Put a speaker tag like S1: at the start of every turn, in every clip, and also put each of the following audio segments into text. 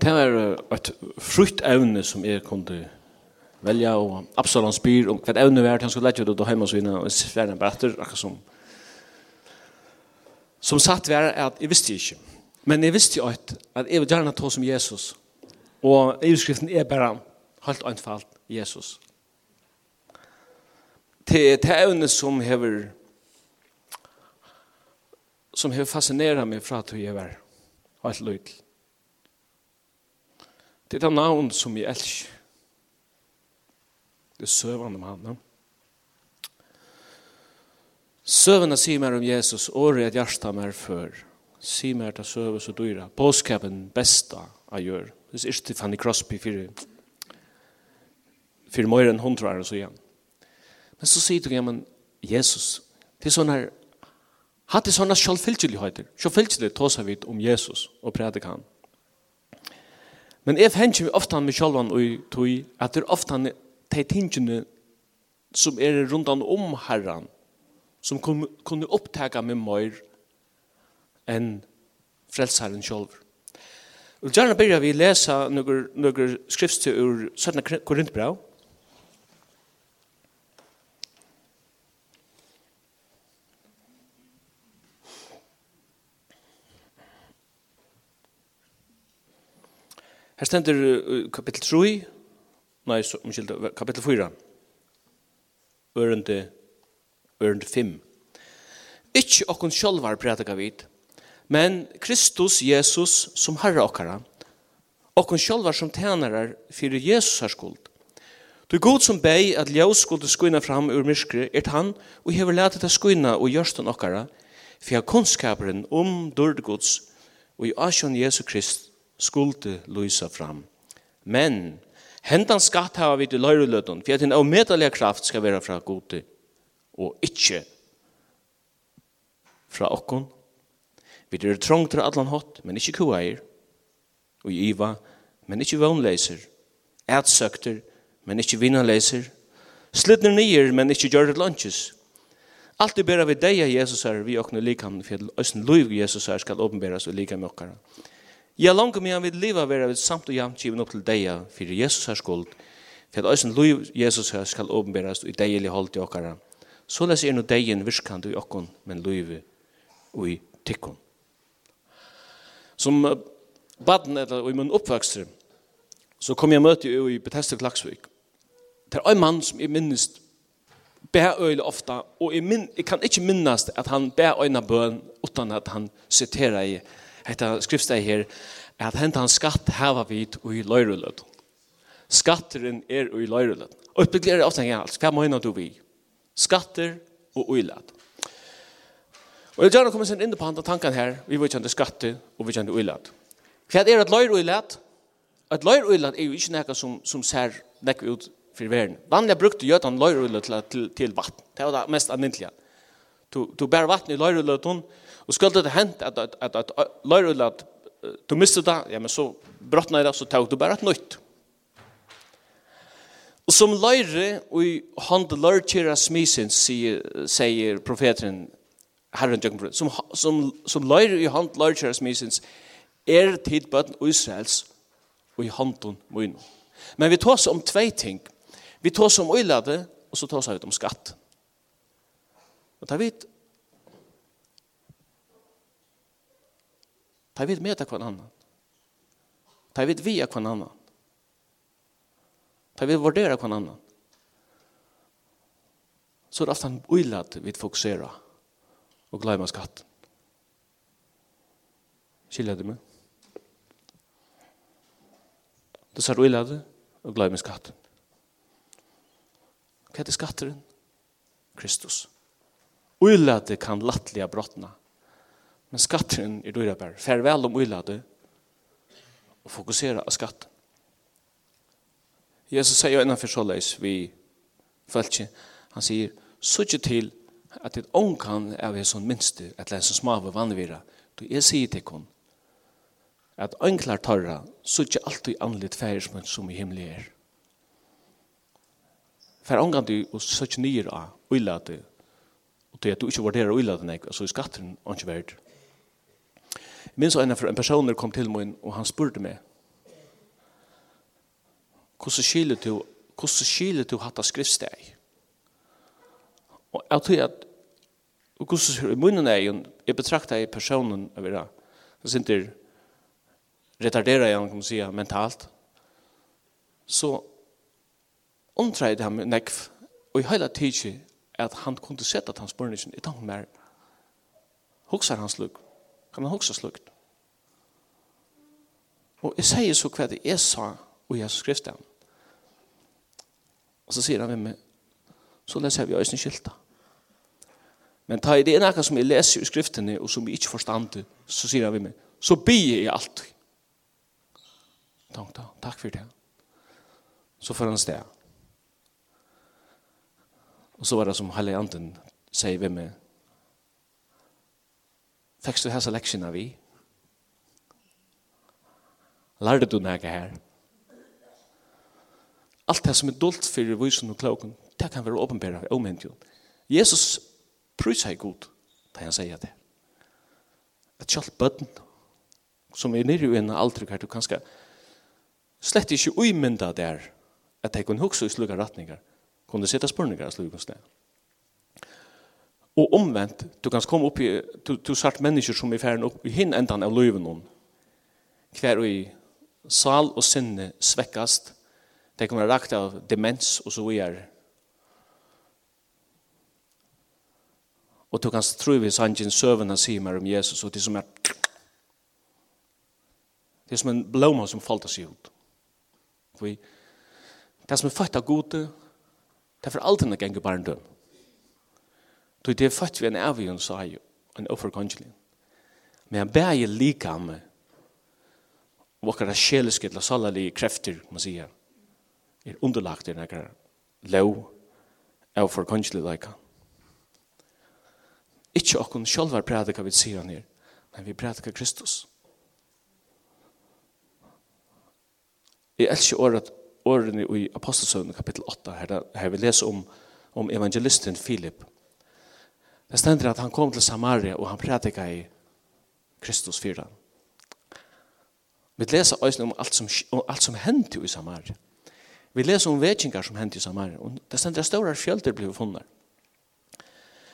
S1: Det var et frukt evne som jeg kunne velja, og Absalon spyr om hva evne var, han skulle lette ut og hjemme og svinne, og svære en bætter, akkurat som som satt var at jeg visste ikke. Men jeg visste jo at, at jeg vil gjerne ta som Jesus. Og skriften er bare helt anfalt Jesus. Det er evne som hever som hever fascinerat meg fra at jeg var helt lykkelig. Det er det navn som jeg elsker. Det er søvende med han. Søvende sier mer om Jesus, året et hjerte mer før. Sier mer til søve så dyra. Påskapen besta jeg gjør. Det er ikke Fanny Crosby for, for mer enn hun tror og så igjen. Men så sier du, ja, men Jesus, det er sånn her, hatt det sånne sjølvfylgjeligheter. tar seg vidt om Jesus og prædik han. Men jeg hender meg ofte med sjølven og tog at det er ofte de tingene som er rundt om herren som kunne opptaka meg mer enn frelsaren Jeg vil gjerne begynne vi lese noen skriftstid ur 17. Korintbrau, Her stender kapittel 3, nei, omkylda, kapittel 4, ørende, ørende 5. Ikki okkun sjálvar prædika vit, men Kristus Jesus som Herre okkara, okkun sjálvar som tænarar fyrir Jesus har skuld. Du god som bei at ljós skulde skuina fram ur myrskri, er han og hever leta ta skuina og gjørsten okkara, fyrir kunnskaperen om dårdgods og i asjon Jesu Krist skulle lysa fram. Men hendan skatt hava vi til løyrelødden, for at en avmedelige kraft skal være fra gode, og ikkje fra okkon. Vi er trångt til allan hatt, men ikkje kuair, og iva, men ikkje vannleiser, ætsøkter, men ikkje vinnanleiser, slidner nyer, men ikkje gjør det lunches. Alt det bæra vi deia Jesus er, vi åkne likam, for at løysen løyv Jesus er skal åpenbæras og likam okkara. Jeg langer meg han vil leva vera ved samt og jamt givet opp til deia, fyrir Jesus har skuld, for at æsen lov Jesus har skal åpenberes i i eller holdt i okkara. Så les er no deien virkant i okkon, men lov og i tikkon. Som baden eller i mun oppvakster, så kom jeg møte i Bethesda Klagsvik. Det er en mann som jeg minnes bær øyne ofta, og jeg, min, jeg kan ikke minnes at han bær øyne bøn utan at han siterer i hetta skriftsteg her, at hentan skatt hava vit i løyrelød. Skatteren er i løyrelød. Og Uppbyggir begynner ofte en gang, hva mener du vi? Skatter og uilad. Og jeg gjerne kommer sen inn på andre tankan her, vi vil kjenne skatter og vi kjenne uilad. Hva er et løyre uilad? Et løyre er jo ikke noe som, som ser nekk ut for verden. Vanlig brukte gjøtan løyre til, til, til vatten. Det var det mest anmintelige. Du, du bærer vatten i løyre Og skulle det hent at, at, at, at, at at du miste det, ja, men så brottna i det, så tog du bare et nytt. Og som løyre, og han det løyrkjera smisen, sier, sier profeten, Herren Jøkken, som, som, som løyre i han løyrkjera smisen, er tid bøtten Israels, og i hånden mun. Men vi tås om tvei ting. Vi tås om øylade, og så tar vi om skatt. Og da vet Ta vid med kvar annan. Ta vid via kvar annan. Ta vid värdera kvar annan. Så det är ofta en oilad vid fokusera og glömma skatten. Skiljer du mig? Det är oilad og glömma skatten. Hva er det skatteren? Kristus. Uilade kan lattliga brottna. Men skatten er dyra bär. Farväl om uilade og fokusera av skatten. Jesus sier jo innanfor så leis vi fölkje. Han säger, sutje til at et ånkan av er som minste, et det som smave vannvira. Du jeg sier til kun, at ånklar tarra, ikke alltid anlitt færismen som i himmelig er. Fær ånkan du og så ikke nyr av uilade, og til at du ikke vurderer uilade nek, så er skatteren verdt. Jeg minns en en person kom til min, og han spurte meg, hvordan skiljer du, hvordan skiljer du hatt av skriftsteg? Og jeg tror at, og hvordan skiljer du munnen er, jo jeg betrakter jeg personen, av det ha, jeg synes ikke, retarderer jeg, kan man si, mentalt, så undrer jeg ham nekv, og i hele tiden at han kunne sett at han spørningen, jeg tenker mer, hokser hans lukk, Kan man huske slukt? Og jeg sier så hva det jeg sa og Jesus Kristus. Og så sier han med meg, så leser vi øyne skilta. Men ta i det ene som jeg leser i skriftene og som jeg ikke forstand så sier han med meg, så bier jeg alt. Takk da, takk for det. Så får han sted. Og så var det som Halle Anten sier ved meg, Fekst du hesa leksjona vi? Lærde du nægge her? Alt det som er dult fyrir vysen og klokken, det kan være åpenbæra og omhendjon. Jesus prøysa i god, da han sier det. Et kjalt bøtten, som er nere i en aldri her, du kan skal slett ikke uimynda der, at jeg kunne hukse i slugga ratningar, kunne sitta spurningar i slugga sned. Og omvendt, du kan komme opp i, du, du sart mennesker som er ferdig opp i hinn endan av løyven hon. Hver og i sal og sinne svekkast, det kommer rakt av demens og så videre. Og du kan tro vi sannsyn søvende sier mer om Jesus, og det som er det er som en blåma som falt seg ut. ut. Det som er født av gode, det er for alltid å gjenge barndøm. Du det fatt vi en avion sa ju en offerkongelin. Men han bär likame våra själiska eller salali krafter kan man säga är underlagt i några lov av förkongelin lika. Ikke okkun sjálvar prædika vi sier han her, men vi prædika Kristus. Jeg elsker året, årene i Apostelsøvnen kapittel 8, her, her vi leser om, om evangelisten Filip, Det stender at han kom til Samaria og han prædika i Kristus 4. Vi leser også om alt som, om alt som hendte i Samaria. Vi leser om vekingar som hendte i Samaria. Og det stender at større fjölder ble funnet.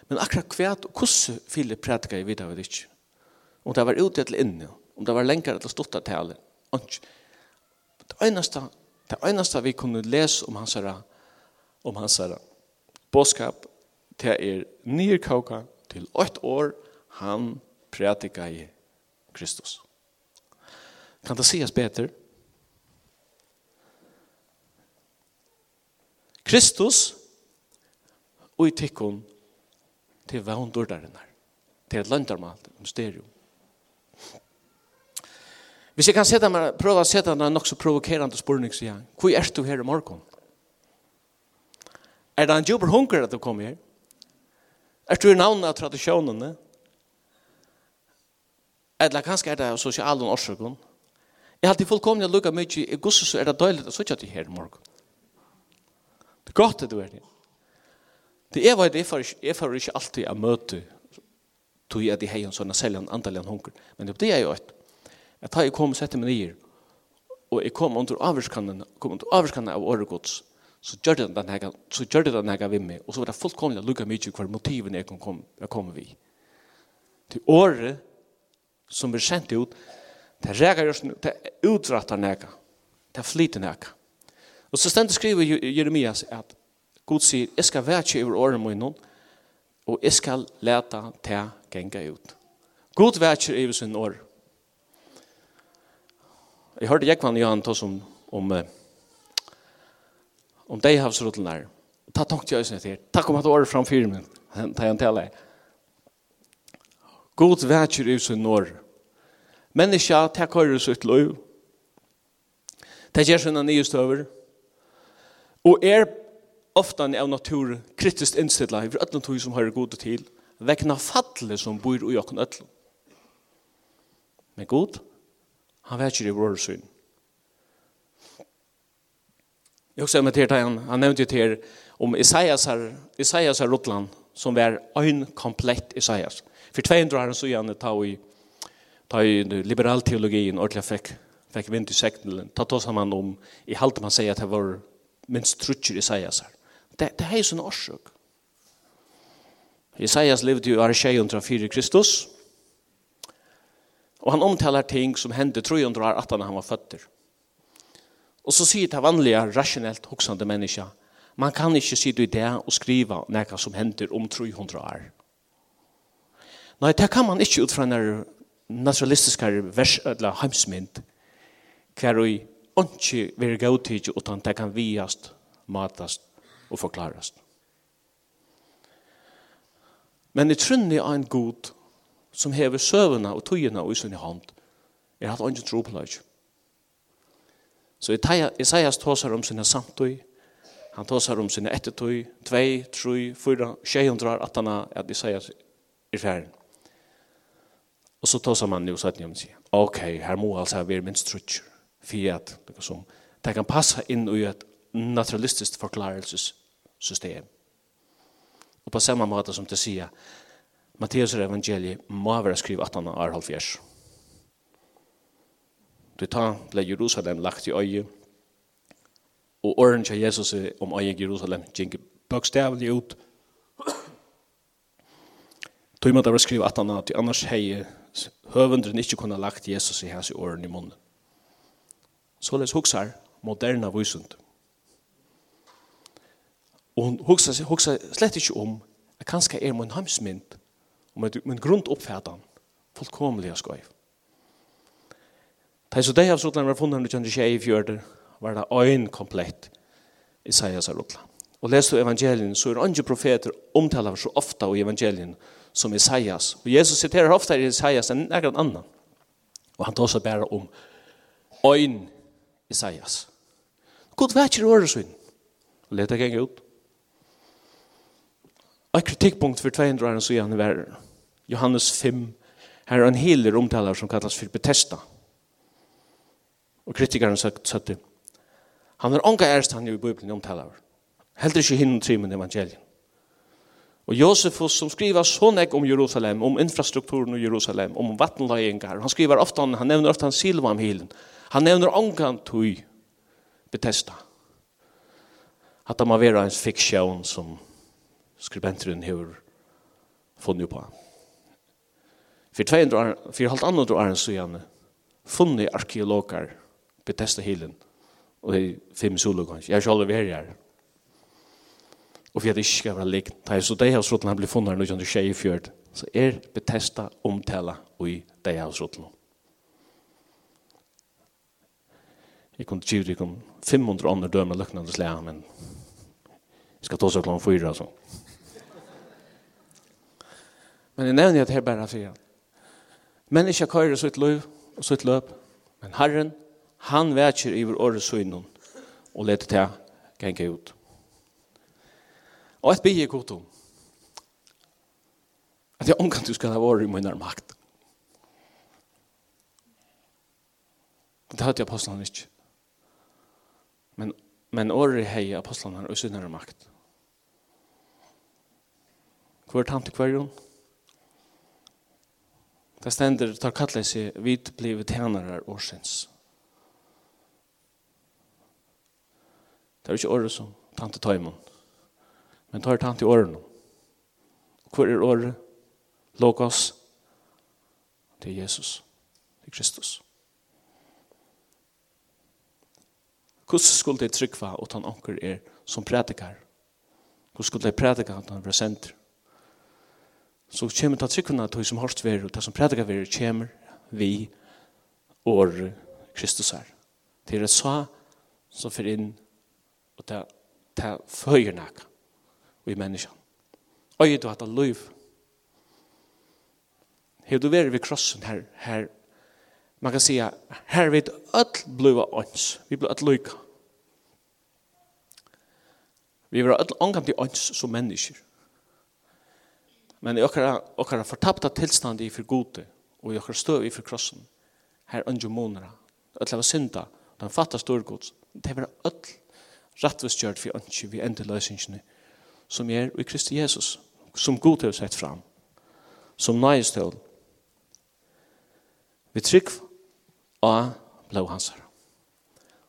S1: Men akkurat kvært og hvordan Filip prædika i videre vet ikke. Om det var ute til inne, om det var lengre til stort tale. Det eneste, det eneste vi kunne lese om hans herre, om hans herre, bådskap, det er nyrkauka til åtte år han prætika i Kristus. Kan det sies bedre? Kristus og i tikkun til vondordarinnar, til et landarmal, mysterium. Hvis jeg kan sette meg, prøve å sette meg nok så provokerende spørning, sier jeg, hvor er du her i morgen? Er det en jobber hunker at du kommer her? Er du i navnet av tradisjonene? Eller kanskje er det av sosialen årsøkken? Jeg har alltid fullkomlig lukke mye i gusset, så er det døylig å sitte til her i morgen. Det er godt at du er det. Det er hva jeg får, jeg får ikke alltid å møte tog jeg de heier en sånn selv en andelig en hunker. Men det er jo et. Jeg tar jeg kom og setter meg nye, og jeg kom under avvirskanden, kom under avvirskanden av åregods, så gjør det den her, så gjør det den her vi med, og så var det fullkomlig lukka mykje hver motiven jeg kom, komme, jeg kommer vi. Til året som er sendt ut, det reger oss, det utrattar nega, det flyter nega. Og så stendt skriver Jeremias at God sier, jeg skal være over året min noen, og jeg skal leta til genga ut. God være over sin år. Jeg hørte Jekvann Johan ta som om, om om de havsrutlene her. Og ta tankt i øyne til. Takk om at året fram fire min. Ta en til deg. God vetsjer ut sin når. Menneska tar køyre sitt løy. Det gjør sine nye støver. Og er ofte av natur kritisk innstilla i ødlen tog som hører god til. Vekna fattle som bor i åkken ødlen. Men god, han vetsjer i vår synd. Jag också med till han han nämnde ju till om Isaias här Isaias här Rotland som var en komplett Isaias. För 200 år så gärna ta i ta i liberal teologin ordla fick fick vind i sekten ta ta samman om i halt man säger att det var minst trutcher Isaias här. Det det är ju sån orsak. Isaias levde ju under fyra Kristus. Och han omtalar ting som hände 300 år att han var fötter. Og så sier det vanlige, rasjonelt hoksende mennesker, man kan ikke si det i det og skrive noe som hender om 300 år. Nei, det kan man ikke ut fra en naturalistisk vers, eller heimsmynd, hver og ikke vil gå til, utan det kan viast, matast og forklarast. Men i trunni av en god som hever søvna og tøyina og i sin hånd, er hatt ingen tro på det Så Isaias tåsar om sinne samtøy, han tåsar om sinne ettertøy, 2, 3, 4, 600 at han at Isaias er færen. Og så tåsar man jo så att ni om sig. Okej, här må altså være minst trutcher. Fiat, det som det kan passa in i ett naturalistiskt forklarelsessystem. Och på samma måte som det säger Matteus evangeliet må være skrivet att han är halvfjärs. Det tar ble Jerusalem lagt i øye, og åren til Jesus om øye Jerusalem gikk bøkstavlig ut. Tog måtte da skrivet at han at annars hei høvendren ikke kunne lagt Jesus i hans i åren i munnen. Således huksar moderna vysund. Og hun huksar, huksar slett ikke om at kanskje er min hamsmynd og min grunn fullkomlig av skøyf. Da så det av Sotland var funnet under kjønne tjei i fjørder, var det øyn komplett i Sajas av Rotland. Og leser du evangelien, så er andre profeter omtaler så ofte i evangelien som Isaias. Og Jesus siterer ofte i Isaias enn noen annan. Og han tar seg bare om øyn Isaias. God vet ikke året sin. Og let det ut. Og kritikkpunkt for 200 år siden var Johannes 5. Her er en heler omtaler som kallas for Bethesda. Bethesda Og kritikeren søtte, han er ånga ærst han i Bibelen omtaler. Heldur ikke hinn trimen evangelien. Og Josefus som skriver så nek om Jerusalem, om infrastrukturen i Jerusalem, om vattenløyengar, han skriver ofta, han nevner ofta han Silvamhilen, han nevner ångan tui Bethesda. At det må være en fiksjon som skribenteren har funnet på. For 200 år, for halvt annet år er han funnet arkeologer Bethesda Hillen og i fem solokans. Jeg har selv vært her. Og for jeg ikke skal være likt. Så det av slått han blir funnet her når han er i fjørt. Så er Bethesda omtala og i det har slått. Jeg kunne tjivt, jeg om 500 andre døme løknende slag, men jeg skal ta seg klokken fyra, altså. Men jeg nevner at her bare fyra. Men ikke køyre sitt liv og sitt løp, men Herren Han vækjer i vår året søgnen og leter til genge ut. Og et bygge godt om at jeg omkant du skal ha vært i min makt. Det hadde jeg apostlene ikke. Men, men året er hei apostlene og sin nærmere makt. Hvor tant til hver Det stender, tar kattelig seg, vi blir tjenere årsins. Det er ikke året som tante Tøymon. Men tar tante i årene. Hvor er året? Logos. Det er Jesus. Det er Kristus. Hvordan skulle det trykva at han anker er som prædikar? Hvordan skulle det prædika at han var senter? Så kommer det trykvene at de som hårst ver og det som prædikar ver kommer vi år Kristus her. Det er så som fyrir inn Og det, det føyer nek i menneskene. Øy du hatt av liv. Hei du væri ved krossen her, her man kan säga her vet öll bliva ånds. Vi blir alt lyka. Vi blir alt ångam til ånds som mennesker. Men i okkara, okkara fortapta tilstand i for gode og i okkara støv i for krossen her ønge månera. Öll hava synda. Den fattar storgods. Det er öll rettvistgjørt for ønske vi ender løsningene som er i Kristi Jesus, som god har sett fram, som nøyestål. Vi trygg av her.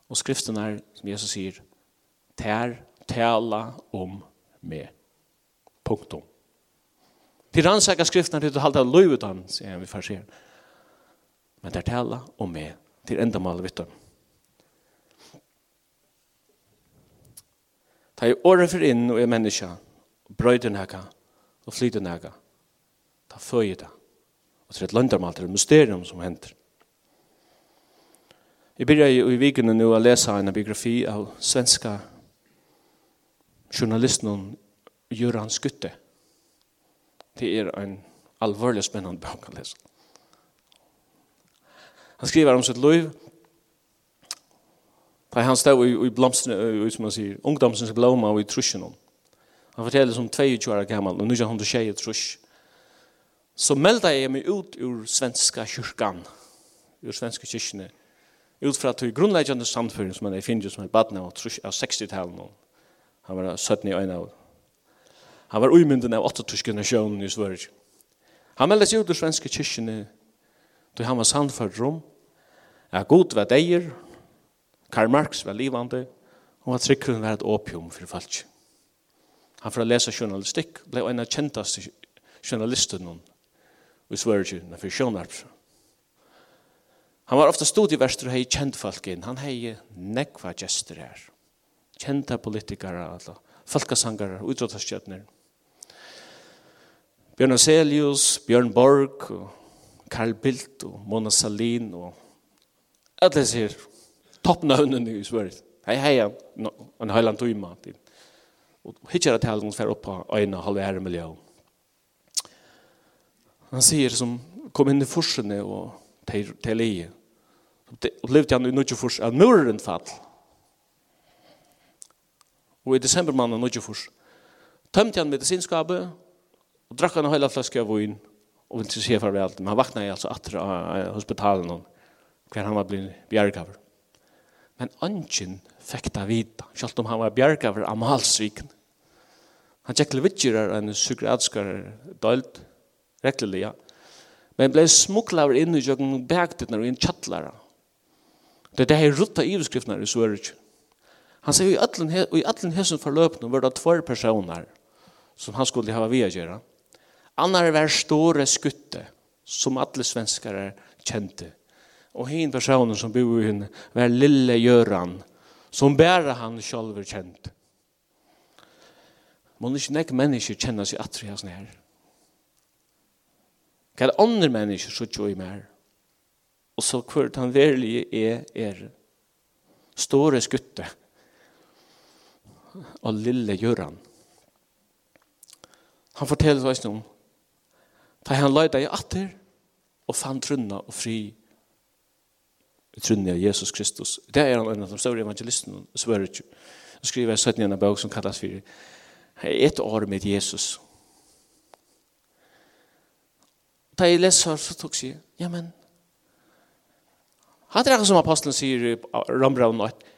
S1: Og skriften er, som Jesus sier, tær, tala om meg. Punktum. Til rannsaka skriftene til å halda løyvutan, sier vi farsier. Men tær tala om meg, til enda mal vittum. Ta i året for inn og er menneska, og brøyde nega, og flyter nega. Ta føye det. Og til et landarmal, det et mysterium som hender. Jeg begynner i vikene nå å lese en biografi av svenska journalisten Göran Skutte. Det er en alvorlig spennende bok å lese. Han skriver om sitt liv, Da han stod i, i blomstene, som man sier, ungdomsens blomma og i trusjen om. Han forteller som 22 år gammel, og nu er han til tjeje trus. Så melda jeg meg ut ur svenska kyrkan, ur svenska kyrkene, ut fra til grunnleggjande samfunn som han er finnes som er badna av, av 60-tallet. Han var 17 i øyne av. Han var uimynden av 8-tyske nasjonen i Sverige. Han meldes ut ur svenska kyrkene, då han var sannført rom, at god var deir, Karl Marx var livande, og at tryggeren var et opium for folk. Han fra å lese journalistikk ble en av kjentaste journalisten i Sverige for Sjønarp. Han var ofte studieverster og hei kjent folk inn. Han hei nekva gjester her. Kjenta politikere, altså. Folkasangere, utrådtarskjøtner. Bjørn Aselius, Bjørn Borg, Carl Bildt, og Mona Salin og alle sier, toppnøvnen i Sverige. Hei, hei, en heiland tøyma. Og hittar at talen fer opp på øyne halve ære miljø. Han sier som kom inn i forsene og til leie. Og levde han i nødje fors av muren fall. Og i desember mannen nødje fors tømte han medisinskapet og drakk han en heila flaske av vin og ville ikke se farvel. Men han vakna i altså atra av hospitalen hver han var blitt bjergaver. Men ønsken fikk det vita, selv om han var bjerga over Amalsviken. Han tjekk til en psykiatskar dølt, rekkelig, ja. Men ble smukla inn i jøkken bergtittner og inn tjattlæra. Det er det her rutta iveskriftene i Sverige. Han sier i allen, i allen hesen forløpene var det tvær personer som han skulle ha via gjøre. Annar var store skutte som alle svenskare kjente Og hin personen som bor i henne var lille Gjøran, som bare han selv kjent. Må ikke nek mennesker kjenne seg atri hans nær. Hva er andre mennesker som tjoi mer? Og så hvert han verlig er er store skutte og lille Gjøran. Han forteller oss om da han løyde i atter og fann trunna og fri trunni av Jesus Kristus. Det er en av de større svarer ikke. Han skriver i 17. en bok som kallas for Et år med Jesus. Da jeg leser, så tok jeg, ja, men, han er som apostelen sier i Rambraun 8,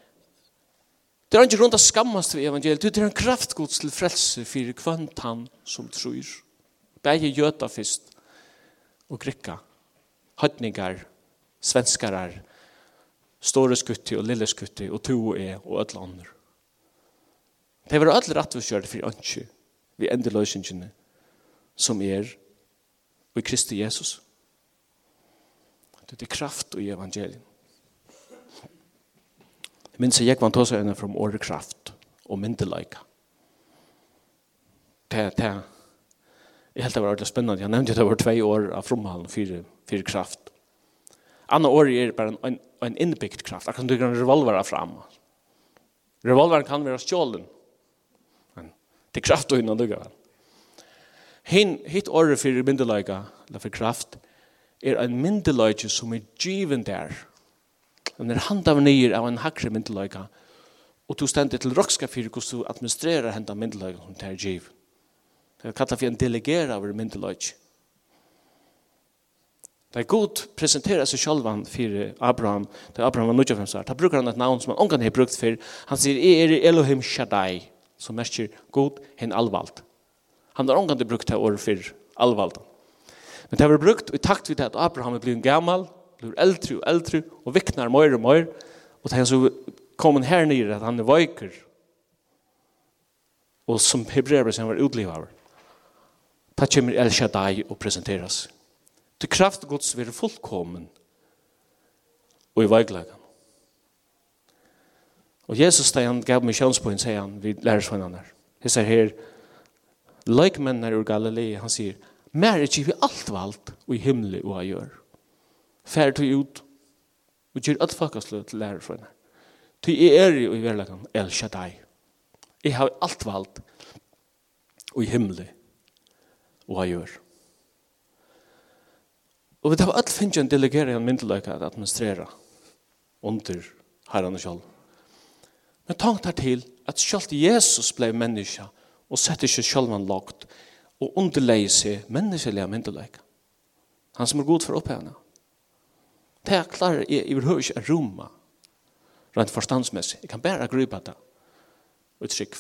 S1: Det er ikke rundt å skammast ved evangeliet, det er en kraftgods til frelse for kvant han som tror. Begge gjøta først, og grikka, høytningar, svenskarar, store skutti og lille skutti og to og e og alle andre. Det var alle rettforskjørte for ønske vi ender løsningene som er og i Kristi Jesus. Det er kraft i evangelien. Jeg minns jeg vant også ene fra året kraft og myndelaika. Det er det. Jeg helt det var ordentlig spennende. Jeg nevnte det var tvei år av fromhalen, fire, kraft Anna år er bare en, en innbyggt kraft. Jeg kan dykke revolver fram. Revolveren kan være stjålen. Men det er kraft og innan du kan. Hin, hitt året for myndeløyga, eller for kraft, er en myndeløyga som er given der. Den er handa av nyer av en hakre myndeløyga, og du stender til rokska fyrir hvordan du administrerer henda myndeløyga som det er given. Det er kallet for en delegera av myndeløyga. Da god presentera seg sjálvan fyrir Abraham, da Abraham var nødja for da brukar han et navn som han ongan har brukt fyrir. Han sier, jeg er Elohim Shaddai, som merker god hen alvald. Han har ongan brukt det året fyrir alvald. Men det har brukt i takt vid at Abraham er blitt gammal, blir eldre og eldre, og viknar mer og mer, og det er så kom her nere at han er veiker, og som hebreer som var utlivet av. Det kommer El Shaddai og presenteres til kraft Guds vil fullkommen og i veikleggen. Og Jesus da han gav meg kjønnspoen, sier han, vi lærer sånn han her. Jeg sier her, leikmennene ur Galilei, han sier, mer er ikke vi alt valgt og i himmelig og jeg gjør. Færre til ut og gjør alt fakkasløy til lærer sånn her. Ty jeg er jo i verleggen, El Shaddai. Jeg har alt valgt og i himmelig og jeg gjør. Og vi tar all finnst en delegering av myndeløyke at administrere under herren og kjall. Men tankt her til at sjálf Jesus blei menneske og sette ikke man lagt og underleie seg menneskelige myndeløyke. Han som er god for opphevende. Det er klart jeg overhøy ikke er roma rent forstandsmessig. Jeg kan bare gripe det. Og trykv.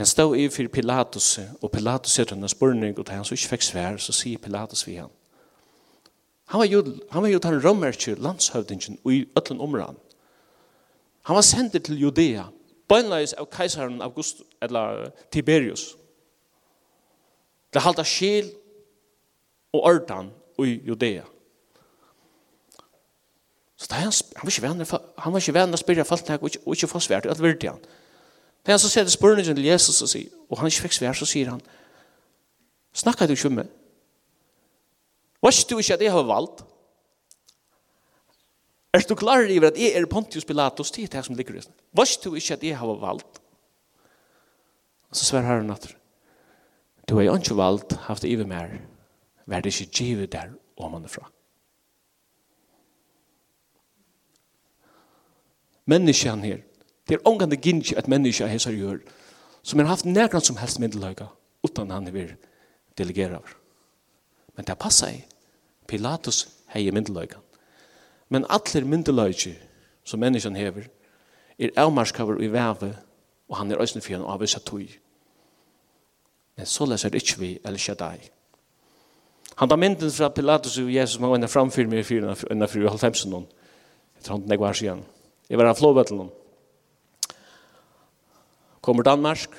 S1: Han stod i for Pilatus, og Pilatus sier henne spørning, og da han så ikke fikk svær, så sier Pilatus vi han. Han var jo, han var jo den romerske landshøvdingen i øtlen områden. Han var sendt til Judea, bøgnleis av keisaren August, eller Tiberius. Det halda skil og ordan i Judea. Så det, han, han var ikke venner, han var ikke venner å spørre folk, og ikke, og ikke få svært, at virkelig han. Da han så sier det spørningen til Jesus og, sier, og han ikke fikk svær, så sier han, snakker du ikke med? meg? Du ikke at jeg har valgt? Er du klar over at jeg er Pontius Pilatus til det som ligger i det? ikke du ikke at jeg har valgt? Og så svær herren at du har ikke valgt haft det i mer vær det ikke givet der om man er fra. Menneskene her Det er ångande gynnsi at menneska hesar gjør som har haft nærkant som helst myndeløyga utan han vil delegera av. Men det passa i. Pilatus hei myndeløyga. Men allir myndeløyga som menneskan hever er avmarskaver i veve og han er òsne fyrir av vissa tui. Men så leser ikkje vi El Shaddai. Han tar mynden fra Pilatus og Jesus som han var framfyr med i fyrir enn fyrir halvfemsen. Jeg tror han nek var siden. Jeg var av flåvetlen kommer Danmark.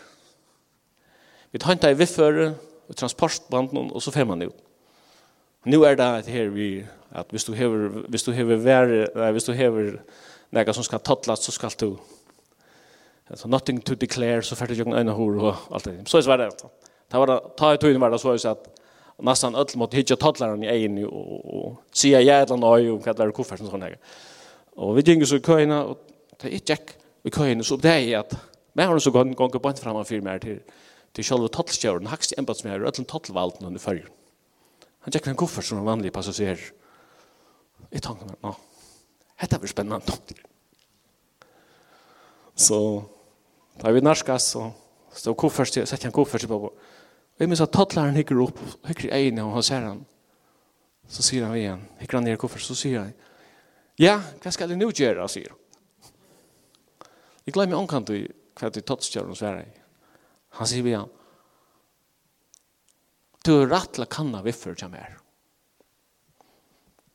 S1: Vi tar i vifføre og transportbanden, og så får man ut. Nu er det her vi, at hvis du hever, hvis du hever, vær, nei, hvis du hever nega som skal tattlas, så skal du altså, nothing to declare, så fært du en øyne hår og alt det. Så er det det. Det var det, ta ut tøyne var det så at nästan öll mot hitja tattlarna i egen och, och säga jävla nöj och kallar det kofferten sån här. Och vi gick så i köjna och det gick jag i köjna så det jag att Men har så gått gång på inte framan för mer till till själva tottelskjøren, hakst embatsmærer, ötlen tottelvalten under fyrr. Han tjekker en koffert som en vanlig passasjer. I tanken, nå, dette blir spennende. Så, da vi narskas, så stod koffert, så setter jeg en koffert på. Og jeg minns at tottlaren hikker opp, hikker i egnet, og han ser han. Så sier han igjen, hikker han ned i koffert, så sier han, ja, hva skal jeg nå gjøre, sier han. Jeg glemmer omkant i for at det er tattskjøren hos verre. Han sier vi han, du er rett til å kanna viffer til mer.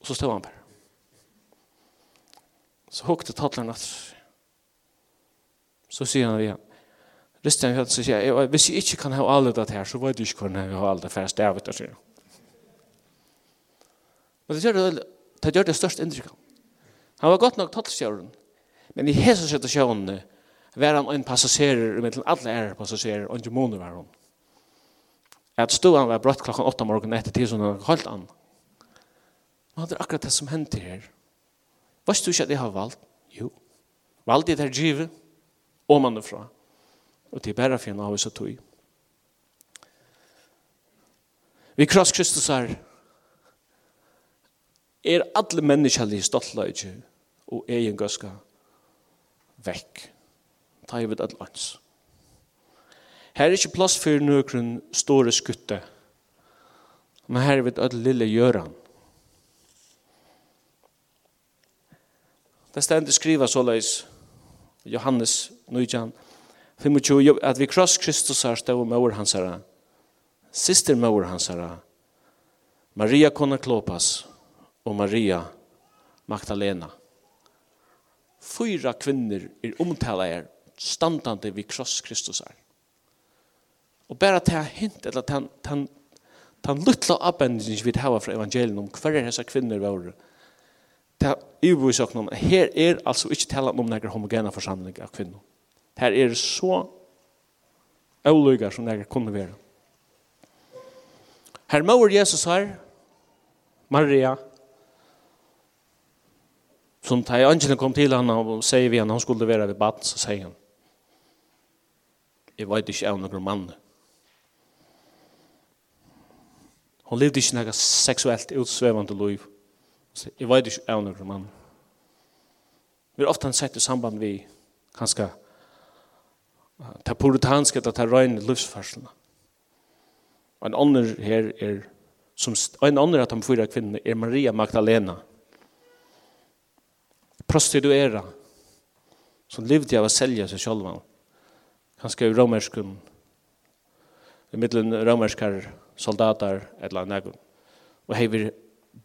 S1: Og så stod han bare. Så hukte tattleren at så sier han igjen, Ristian Hjøtt så sier jeg, hvis jeg ikke kan ha alle det her, så vet du ikke hvordan jeg har alle det færre stavet, sier han. Men det gjør det, det, gjør det største inntrykket. Han var godt nok tattlskjøren, men i hese sette sjøvnene, var han en passagerer med alle ære passasjerer, og ikke måneder var han. At stoan var brøtt klokken åtta morgen etter tid, så han holdt an. Men det er akkurat det som hendte her. Hva er du ikke at jeg har valgt? Jo. Valgte jeg det her givet, og man er fra. Og til er bare for en av oss og tog. Vi kross Kristus her, er alle menneskelige stoltløyde og egen gøska vekk ta i vid alle ans. Her er ikke plass for nøkron store skutte, men her er vid alle lille gjøran. Det stender skriva såleis, Johannes Nujjan, 25, at vi kross Kristus her stå med over hans herre, sister med over hans herre, Maria kona Klopas og Maria Magdalena. Fyra kvinner er omtala er standande vid kross Kristus er. Og bara ta hint, eller ta, han den lutla avbendingen vi hava fra evangelien om hver er kvinnor kvinner våre, det er ubevis här är her er altså ikke tala om noen homogena forsamling av kvinner. Her er så avløyga som det kunne være. Her mår Jesus her, Maria, som da angelen kom til henne og sier vi henne, han skulle være ved baden, så sier han, jeg vet ikke av noen mann. Hun levde ikke noe seksuelt utsvevende liv. Jeg vet ikke av noen mann. Vi har ofte sett i samband vi kanskje ta puritanske, ta røyne livsfarslene. En annen her er som en annen av de fyra kvinnene er Maria Magdalena. Prostituera som levde av å selge seg selv. Han skrev romerskum, i middelen romerskar soldater, eller negun, og hever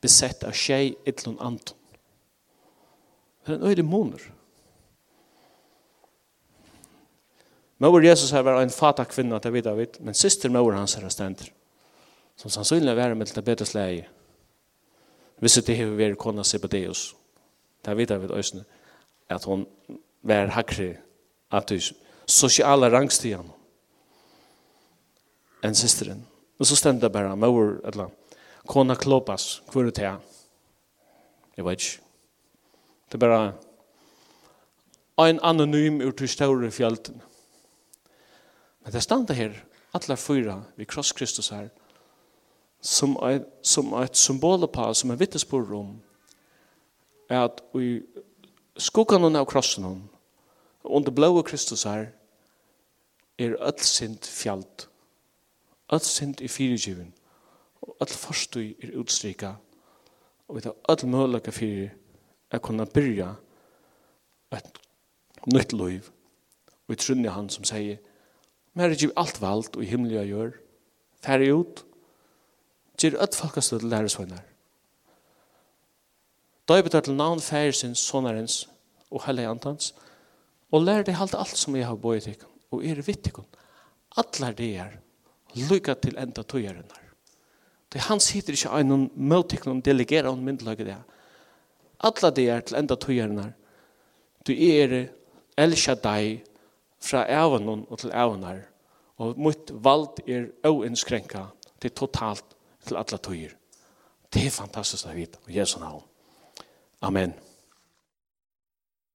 S1: besett av tjei etlun anton. Det er en øyde moner. Mauer Jesus her var en fata kvinna til vidda vidt, men syster mauer hans her stender, som sannsynlig er med til bedre slei. Hvis det hever vært kona Sibadeus, til vidda vidt øysene, at hon var hakri av tusen sosiala rangstian enn systeren. Og så stendte det bare, mor, eller, kona klopas, hvor er det Jeg vet ikke. Det er bare en anonym ur til større fjelten. Men det stendte her, alle fyra, vi kross Kristus her, som er, som er et symbol på, som er vittespor om, er at vi skogene av krossen, under blå Kristus her, er öll sind fjald. Öll sind i fyrirgivin. Og öll forstui er utstrika. Og vi tar öll mølaka fyrir er kunna byrja et nytt loiv. Og vi trunni han som sier Mer er giv alt vald og i himmelia gjør. Færre ut. Gjir öll falkastöð læresvøynar. Døybet er til navn færesins, sonarens og heilig antans. Og lær deg halte alt som jeg har bøyt til og er vittikon. Allar det er lykka til enda tøyarinnar. Det han sitter ikke av noen møtikon og delegerer og myndelaget det. Allar det er til enda tøyarinnar. Du er El Shaddai fra evanon og til evanar. Og mitt vald er oinnskrenka til totalt til alla tøyer. Det er fantastisk å vite. Og Jesu navn. Amen.